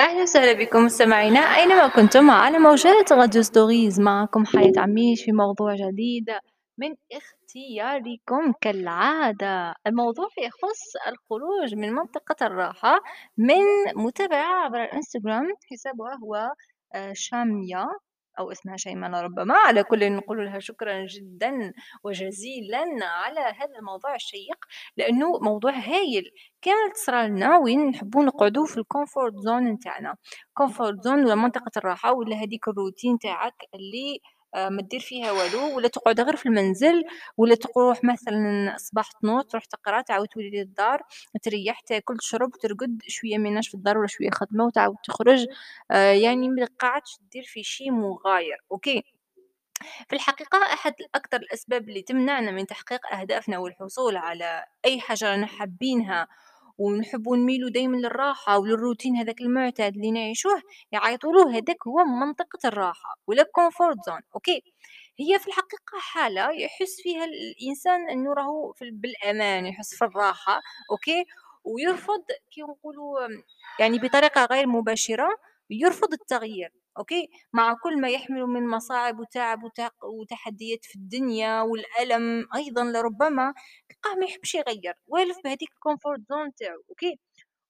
أهلا وسهلا بكم مستمعينا. أينما كنتم على موجات راديو ستوريز معكم حياة عميش في موضوع جديد من اختياركم كالعادة. الموضوع يخص الخروج من منطقة الراحة من متابعة عبر الإنستغرام حسابها هو آه، شامية. أو اسمها شيماء ربما. على كل نقول لها شكرا جدا وجزيلا على هذا الموضوع الشيق لأنه موضوع هايل. كانت تصرا لنا وين نحبوا نقعدوا في ال comfort zone نتاعنا. comfort zone ولا منطقة الراحة ولا هذيك الروتين تاعك اللي ما دير فيها والو ولا تقعد غير في المنزل ولا تروح مثلا صباح تنوض تروح تقرأ تعاود تولي للدار تريح تاكل تشرب ترقد شوية ميناش في الدار ولا شوية خدمة وتعاود تخرج. آه، يعني ما قاعدش دير في شي مغاير okay؟ في الحقيقة أحد أكثر الأسباب اللي تمنعنا من تحقيق أهدافنا والحصول على أي حاجة رانا حابينها ونحبوا نميلوا دايما للراحة وللروتين هذاك المعتاد اللي نعيشوه يعيطوا له هذاك هو منطقة الراحة ولا comfort zone okay؟ هي في الحقيقة حالة يحس فيها الإنسان أنه راهو بالأمان يحس في الراحة okay؟ ويرفض كي نقولوا يعني بطريقة غير مباشرة يرفض التغيير. okay؟ مع كل ما يحمل من مصاعب وتعب وتحديات في الدنيا والألم أيضا لربما تلقاه ما يحبش يغير. والف بهذيك ال comfort zone تاعو okay؟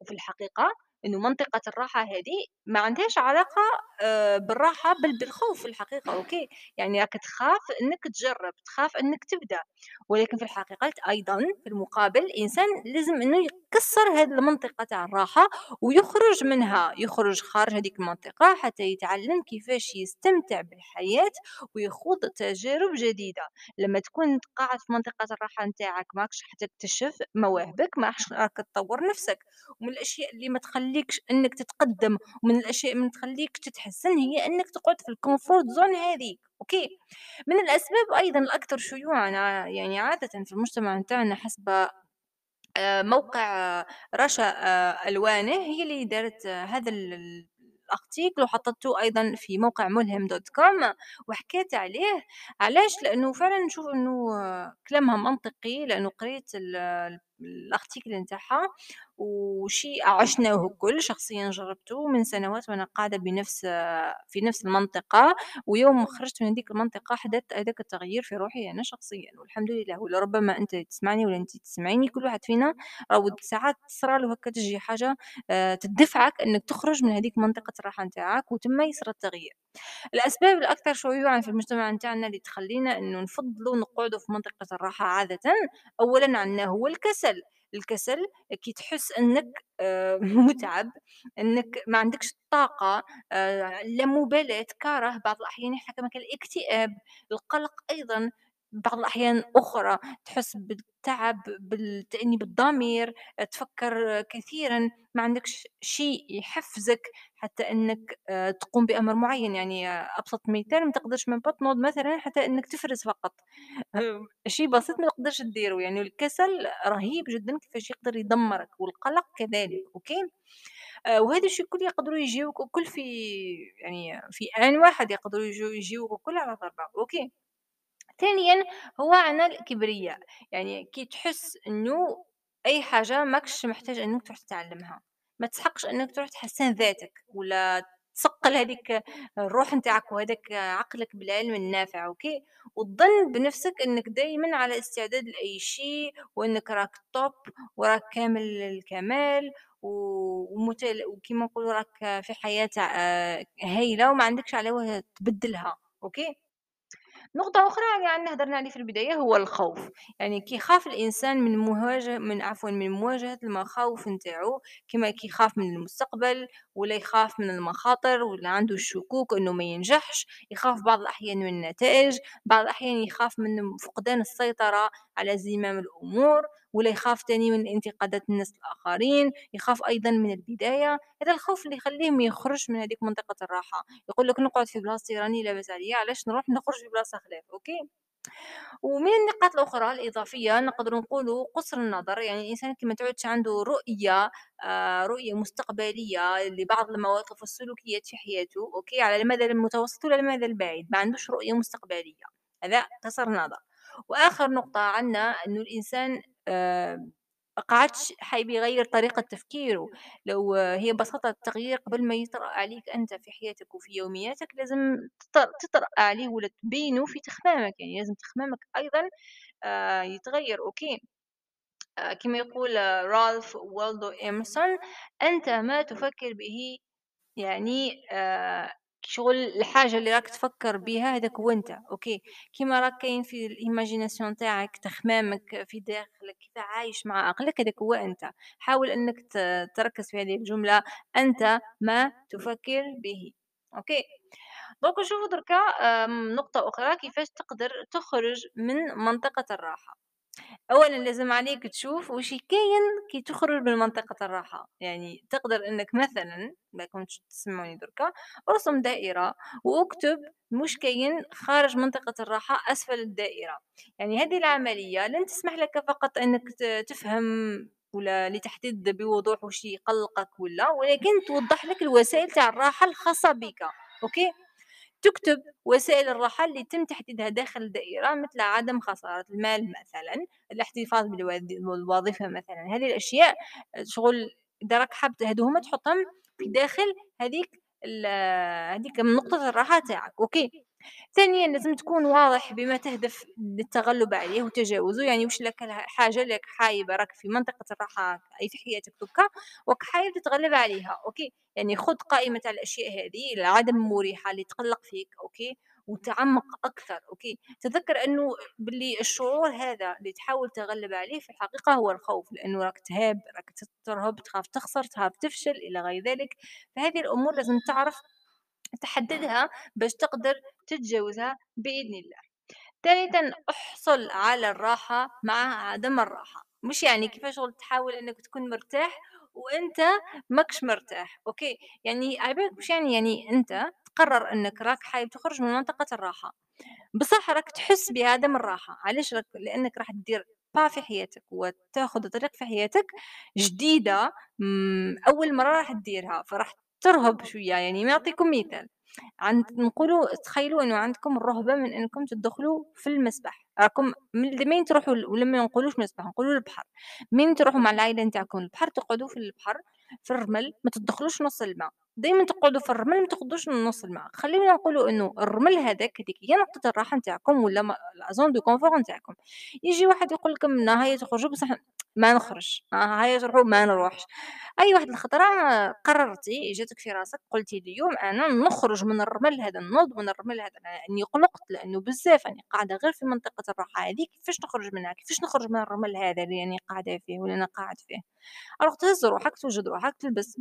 وفي الحقيقة إنه منطقة الراحة هذه ما عندهاش علاقة آه، بالراحة بل بالخوف في الحقيقة okay؟ يعني راك تخاف إنك تجرب تخاف إنك تبدأ. ولكن في الحقيقة أيضا في المقابل الإنسان لازم إنه يكسر هذه المنطقة تاع الراحة ويخرج منها يخرج خارج هذيك المنطقة حتى يتعلم كيفاش يستمتع بالحياة ويخوض تجارب جديدة. لما تكون قاعد في منطقة الراحة نتاعك ماكش حتكتشف مواهبك ما راك تطور نفسك. ومن الأشياء اللي ما تخلّيكش إنّك تتقدّم، ومن الأشياء اللي ما تخلّيك تتحسّن هي إنّك تقعد في الcomfort zone هذيك، أوكي، من الأسباب أيضًا الأكثر شيوعًا يعني عادةً في المجتمع نتاعنا حسب آآ موقع رشا آآ ألوانه هي اللي دارت آه، هذا ال ال الarticle وحطّته أيضًا في موقع ملهم.com وحكات عليه، علاش؟ لأنه فعلًا نشوف آه، كلامها منطقي، لأنه قريت ال ال الarticle نتاعها وشيء عشناه الكل، شخصيًا جرّبته من سنوات وأنا قاعدة بنفس آه، في نفس المنطقة، ويوم خرجت من هذيك المنطقة حدث هذاك التغيير في روحي أنا شخصيًا والحمد لله، ولربما أنت تسمعني ولا أنتِ تسمعيني كل واحد فينا راهو ساعات تصرى له هكا تجي حاجة آآ تدفعك إنك تخرج من هذيك منطقة الراحة نتاعك وتما يصرى التغيير. الأسباب الأكثر شيوعًا في المجتمع نتاعنا اللي تخلّينا إنه نفضّلوا نقعدوا في منطقة الراحة عادةً، أولًا عندنا هو الكسل، الكسل كي تحس إنك آآ مُتعب، إنك ما عندكش الطاقة، آآ اللامبالاة، كَرَه، بعض الأحيان يحكمك الاكتئاب، القلق أيضًا، بعض الأحيان أخرى تحس بالتعب، بالتأنيب الضمير، تفكّر كثيرًا، ما عندكش شيء يحفزك حتى إنك آآ تقوم بأمر معيّن، يعني آه، أبسط مثال ما تقدرش من بطنه مثلًا حتى إنك تفرز فقط، آآ شي بسيط ما تقدرش ديره، يعني الكسل رهيب جدًا كيفاش يقدر يدمّرك، والقلق كذلك، okay؟ آآ وهذا الشي الكل يقدروا يجيوك الكل في يعني في آن واحد يقدروا يجيوك الكل على ضربة، okay؟ ثانيًا هو عندنا الكبرياء، يعني كي تحس إنه أي حاجة ماكش محتاج إنك تروح تتعلمها، ما تسحقش إنك تروح تحسّن ذاتك ولا تثقّل هذيك الروح نتاعك وهذاك عقلك بالعلم النافع، okay، وتظن بنفسك إنك دايمًا على استعداد لأي شيء، وإنك راك top وراك كامل الكمال ومثل وكيما نقولوا راك في حياة آآ هايلة وما عندكش على تبدّلها، okay. نقطة أخرى يعني هدرنا عليه في البداية هو الخوف، يعني كي يخاف الإنسان من مواجه من عفوًا من مواجهة المخاوف نتاعو، كيما كي يخاف من المستقبل ولا يخاف من المخاطر ولا عنده الشكوك إنه ما ينجحش، يخاف بعض الأحيان من النتائج، بعض الأحيان يخاف من فقدان السيطرة على زمام الأمور، ولا يخاف تاني من انتقادات الناس الآخرين، يخاف أيضًا من البداية، هذا الخوف اللي يخليه ما يخرجش من هذيك منطقة الراحة. يقول لك نقعد في بلاصتي راني لاباس عليَّ علاش نروح نخرج في بلاصة خلاف، okay، ومن النقاط الأخرى الإضافية نقدروا نقولوا قصر النظر، يعني الإنسان كي ما تعودش عنده رؤية آآ، رؤية مستقبلية لبعض المواقف والسلوكيات في حياته، okay، على المدى المتوسط ولا المدى البعيد، ما عندوش رؤية مستقبلية، هذا قصر نظر، وآخر نقطة عندنا إنه الإنسان ما قعدش حاب يغيّر طريقة تفكيره، لو هي ببساطة التغيير قبل ما يطرأ عليك أنت في حياتك وفي يومياتك لازم تط تطرأ عليه ولا تبينه في تخمامك، يعني لازم تخمامك أيضًا آآ يتغيّر. okay، آآ كما يقول رالف والدو إميرسون: "أنت ما تفكر به. يعني شغل الحاجة اللي راك تفكّر بيها هاذاك هو أنت، okay، كيما راك كاين في ال imagination تاعك تخمامك في داخلك كيف عايش مع عقلك هاذاك هو أنت، حاول إنك ت تركّز في هذه الجملة أنت ما تفكّر به، okay، donc نشوفوا دركا آمم نقطة أخرى كيفاش تقدر تخرج من منطقة الراحة. أولًا لازم عليك تشوف واش كاين كي تخرج من منطقة الراحة، يعني تقدر إنك مثلًا ما كنتش تسمعوني دركا، ارسم دائرة وأكتب واش كاين خارج منطقة الراحة أسفل الدائرة، يعني هذه العملية لن تسمح لك فقط أنك ت تفهم ولا لتحديد بوضوح واش يقلقك ولا، ولكن توضح لك الوسائل تاع الراحة الخاصة بك، أوكي؟ تكتب وسائل الراحة اللي يتم تحديدها داخل الدائرة مثل عدم خسارة المال مثلًا، الاحتفاظ بالوظ بالوظيفة مثلًا، هذه الأشياء شغل إذا راك هاذو هُما تحطهم في داخل هذيك هذيك نقطة الراحة تاعك، okay. ثانيًا لازم تكون واضح بما تهدف للتغلب عليه وتجاوزه، يعني واش اللي راك حايبة راك في منطقة الراحة أي في حياتك دوكا وراك حايب تتغلب عليها، okay، يعني خُذ قائمة تاع الأشياء هذه العدم المريحة اللي تقلّق فيك، okay، وتعمّق أكثر، okay، تذكّر إنه باللي الشعور هذا اللي تحاول تتغلب عليه في الحقيقة هو الخوف، لإنه راك تهاب، راك ترهب، تخاف تخسر، تخاف تفشل إلى غير ذلك، فهذه الأمور لازم تعرف تحددها باش تقدر تتجاوزها بإذن الله. ثالثًا احصل على الراحة مع عدم الراحة، مش يعني كيفاش شغل تحاول إنك تكون مرتاح وأنت ماكش مرتاح، okay، يعني على بالك واش يعني، يعني أنت تقرر إنك راك حايب تخرج من منطقة الراحة، بصح راك تحس بعدم الراحة، علاش راك؟ لأنك راح دير pas في حياتك وتاخذ طريق في حياتك جديدة، إمم، أول مرة راح ديرها، فراح ترهب شوية، يعني نعطيكم مثال. عند نقولوا تخيلوا إنه عندكم الرهبة من إنكم تدخلوا في المسبح، راكم من لمين تروحوا ل ولا ما نقولوش مسبح نقولوا البحر، منين تروحوا مع العايلة نتاعكم للبحر تقعدوا في البحر في الرمل ما تدخلوش نُص الماء، دايمًا تقعدوا في الرمل ما تاخدوش نُص الماء، خلّينا نقولوا إنه الرمل هذاك هذيك هي نقطة الراحة نتاعكم ولا la zone de confort نتاعكم، ييجي واحد يقول لكم هيا تخرجوا بصح ما نخرج، آه هيا تروحوا ما نروحش. أي واحد الخطرة قررتِ جاتك في راسك قلتِ اليوم أنا نخرج من الرمل هذا، نوض من الرمل هذا، لأني قلقت لأنه بزاف راني قاعدة غير في منطقة الراحة هذيك، كيفاش نخرج منها، كيفاش نخرج من الرمل هذا اللي راني قاعدة فيه ولا أنا قاعد فيه، ألوغ تهز روحك، توجد روحك، تلبس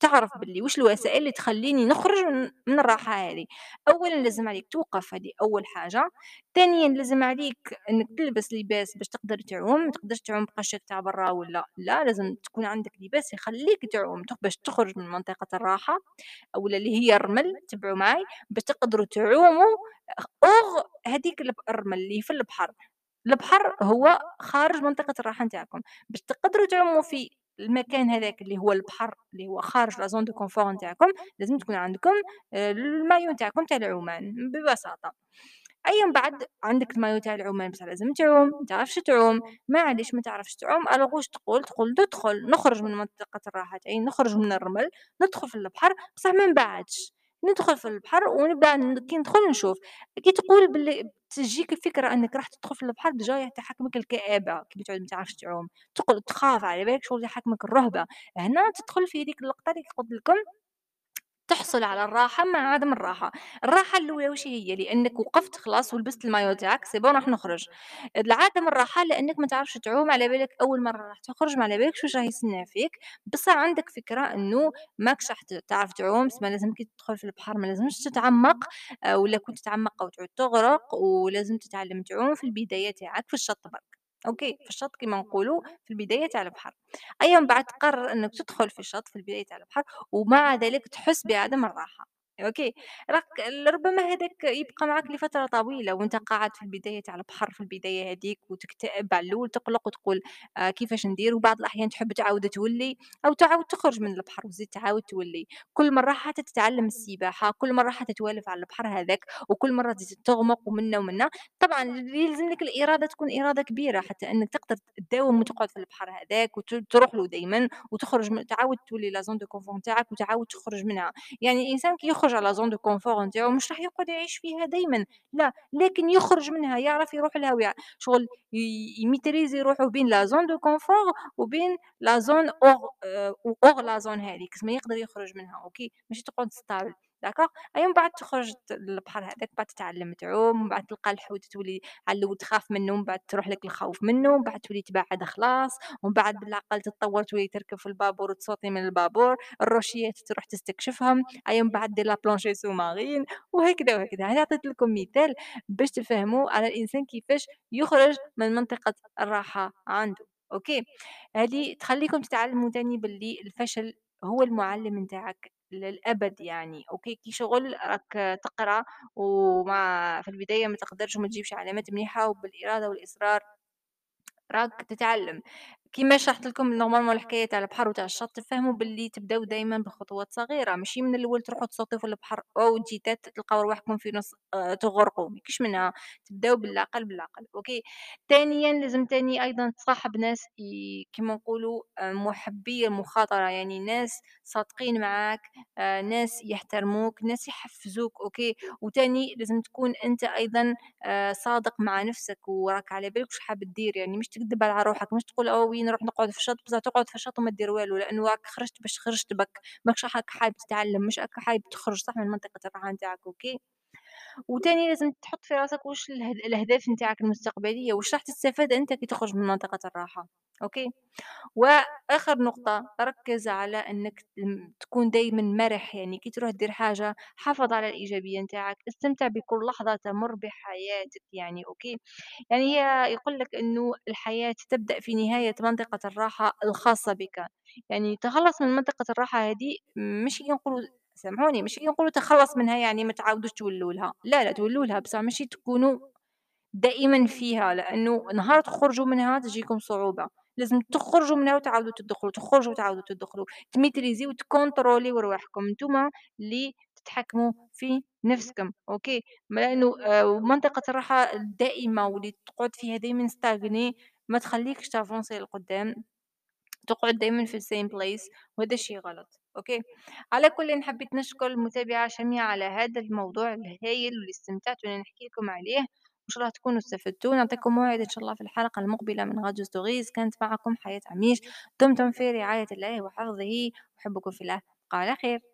تعرف باللي واش الوسائل اللي تخلّيني نخرج من الراحة هذه، أولًا لازم عليك توقف هذه أول حاجة، ثانيًا لازم عليك إنك تلبس لباس باش تقدر تعوم، ما تقدرش تعوم بقشك تاع برا ولا لا، لازم تكون عندك لباس يخلّيك تعوم باش تخرج من منطقة الراحة أولا اللي هي الرمل تبعوا معاي، باش تقدروا تعوموا أوغ هذيك الرمل اللي في البحر، البحر هو خارج منطقة الراحة نتاعكم، باش تقدروا تعوموا في المكان هذاك اللي هو البحر اللي هو خارج la zone de confort نتاعكم، لازم تكون عندكم آآ المايو نتاعكم تاع العومان ببساطة. من بعد عندك المايو تاع العومان بصح لازم تعوم، ما تعرفش تعوم، معليش ما تعرفش تعوم واش تقول، تقول ندخل نخرج من منطقة الراحة تاعي، نخرج من الرمل، ندخل في البحر بصح ما نبعدش، ندخل في البحر ونبدا كي ندخل نشوف، كي تقول باللي تجيك الفكرة أنك راح تدخل في البحر déjà تحكمك الكآبة، كي تعود ما تعرفش تعوم، تقعد تخاف على بالك شغل يحكمك الرهبة، هنا تدخل في هذيك اللقطة اللي قلت لكم. تحصل على الراحة مع عدم الراحة، الراحة الأولى واش هي؟ لأنك وقفت خلاص ولبست المايو تاعك c'est bon راح نخرج، العدم الراحة لأنك ما تعرفش تعوم على بالك أول مرة راح تخرج ما على بالكش واش راه يستنى فيك، بصح عندك فكرة إنه ماكش راح تعرف تعوم سما لازم كي تدخل في البحر ما لازمش تتعمق، آآ ولا كنت تتعمق أو تعود تغرق، ولازم تتعلم تعوم في البداية تاعك في الشط برك، okay، في الشط كيما نقولوا في البداية تاع البحر، من بعد تقرر إنك تدخل في الشط في البداية تاع البحر. ومع ذلك تحس بعدم الراحة، أوكي، راك ربما هذاك يبقى معاك لفترة طويلة وأنت قاعد في البداية تاع البحر في البداية هاذيك وتكتئب على الأول تقلق وتقول آآ كيفاش ندير، وبعض الأحيان تحب تعاود تولي أو تعاود تخرج من البحر وتزيد تعاود تولي، كل مرة حتى تتعلم السباحة، كل مرة حتى توالف على البحر هذاك، وكل مرة تزيد تغمق ومنه ومنه، طبعًا يلزم لك الإرادة تكون إرادة كبيرة حتى أنك تقدر تداوم وتقعد في البحر هذاك وت تروح له دايمًا وتخرج تعاود تولي la zone de confort نتاعك وتعاود تخرج منها. يعني الإنسان كي يخرج على zone de confort نتاعو مش راح يقعد يعيش فيها دايمًا، لا، لكن يخرج منها يعرف يروح لها ويع شغل يميتريزي روحه بين la zone de confort وبين la zone آآ و hors la zone هاذيك، تسمى يقدر يخرج منها okay، ماشي تقعد stable d'accord، أيا من بعد تخرج للبحر هذاك، بعد تتعلم تعوم، من بعد تلقى الحوت تولي على الأول تخاف منه، من بعد تروح لك الخوف منه، من بعد تولي تبعد خلاص، ومن بعد بالعقل تتطور تولي تركب في البابور وتصوتي من البابور، الروشيات تروح تستكشفهم. أيا من بعد دير la plongée sous-marine وهكذا وهكذا. أنا عطيت لكم مثال باش تفهموا على الإنسان كيفاش يخرج من منطقة الراحة عنده. okay؟ هذه تخليكم تتعلموا تاني باللي الفشل هو المعلم نتاعك. للأبد يعني okay كي شغل راك تقرأ وما في البداية ما تقدرش وما تجيبش علامات مليحة وبالإرادة والإصرار راك تتعلم. كيما شرحت لكم normalement الحكاية تاع البحر وتاع الشط تفهموا باللي تبداو دايمًا بخطوات صغيرة، ماشي من الأول تروحوا تصوتوا في البحر أو جيتات تلقاو رواحكم في نص آآ تغرقوا، ما منها، تبداو بالعقل بالعقل، okay. ثانيًا لازم تاني أيضًا تصاحب ناس كيما نقولوا آآ محبي المخاطرة، يعني ناس صادقين معاك، آآ ناس يحترموك، ناس يحفزوك، okay. وتاني لازم تكون أنت أيضًا آآ صادق مع نفسك وراك على بالك واش حاب دير، يعني مش تكذب على روحك، مش تقول ah oui نروح نقعد في الشط، بصح تقعد في الشط وما دير والو، لأنه راك خرجت باش خرجت برك، ماكش حابب تتعلم، مش راك حابب تخرج صح من منطقة الراحة نتاعك، okay. وتاني لازم تحط في راسك واش الأهداف نتاعك المستقبلية، واش راح تستفاد أنت كي تخرج من منطقة الراحة، okay. وآخر نقطة ركز على إنك م تكون دايمًا مرح، يعني كي تروح دير حاجة حافظ على الإيجابية نتاعك، استمتع بكل لحظة تمر بحياتك يعني okay، يعني هي يقول لك إنه الحياة تبدأ في نهاية منطقة الراحة الخاصة بك، يعني تخلّص من منطقة الراحة هذه ماشي نقولوا سامحوني ماشي نقولوا تخلّص منها يعني ما تعاودوش تولوا لها، لا، لا تولوا لها بصح ماشي تكونوا دائمًا فيها، لأنه نهار تخرجوا منها تجيكم صعوبة، لازم تخرجوا منها وتعاودوا تدخلوا، تخرجوا وتعاودوا تدخلوا، تميتريزيو وتكونتروليو رواحكم، نتوما اللي تتحكموا في نفسكم، okay، ما لأنه آآ ومنطقة الراحة الدائمة واللي تقعد فيها دايمًا stagnée ما تخليكش تافونسي لقدام. تقعد دايمًا في ال same place وهذا الشيء غلط، okay. على كلٍ حبيت نشكر المتابعة جميعًا على هذا الموضوع الهايل واللي استمتعت وأنا نحكي لكم عليه، وإن شاء الله تكونوا استفدتوا، نعطيكم موعد إن شاء الله في الحلقة المقبلة من Radio Stories، كانت معكم حياة عميش، دمتم في رعاية الله وحفظه، أحبكم في الله، تصبحوا على خير.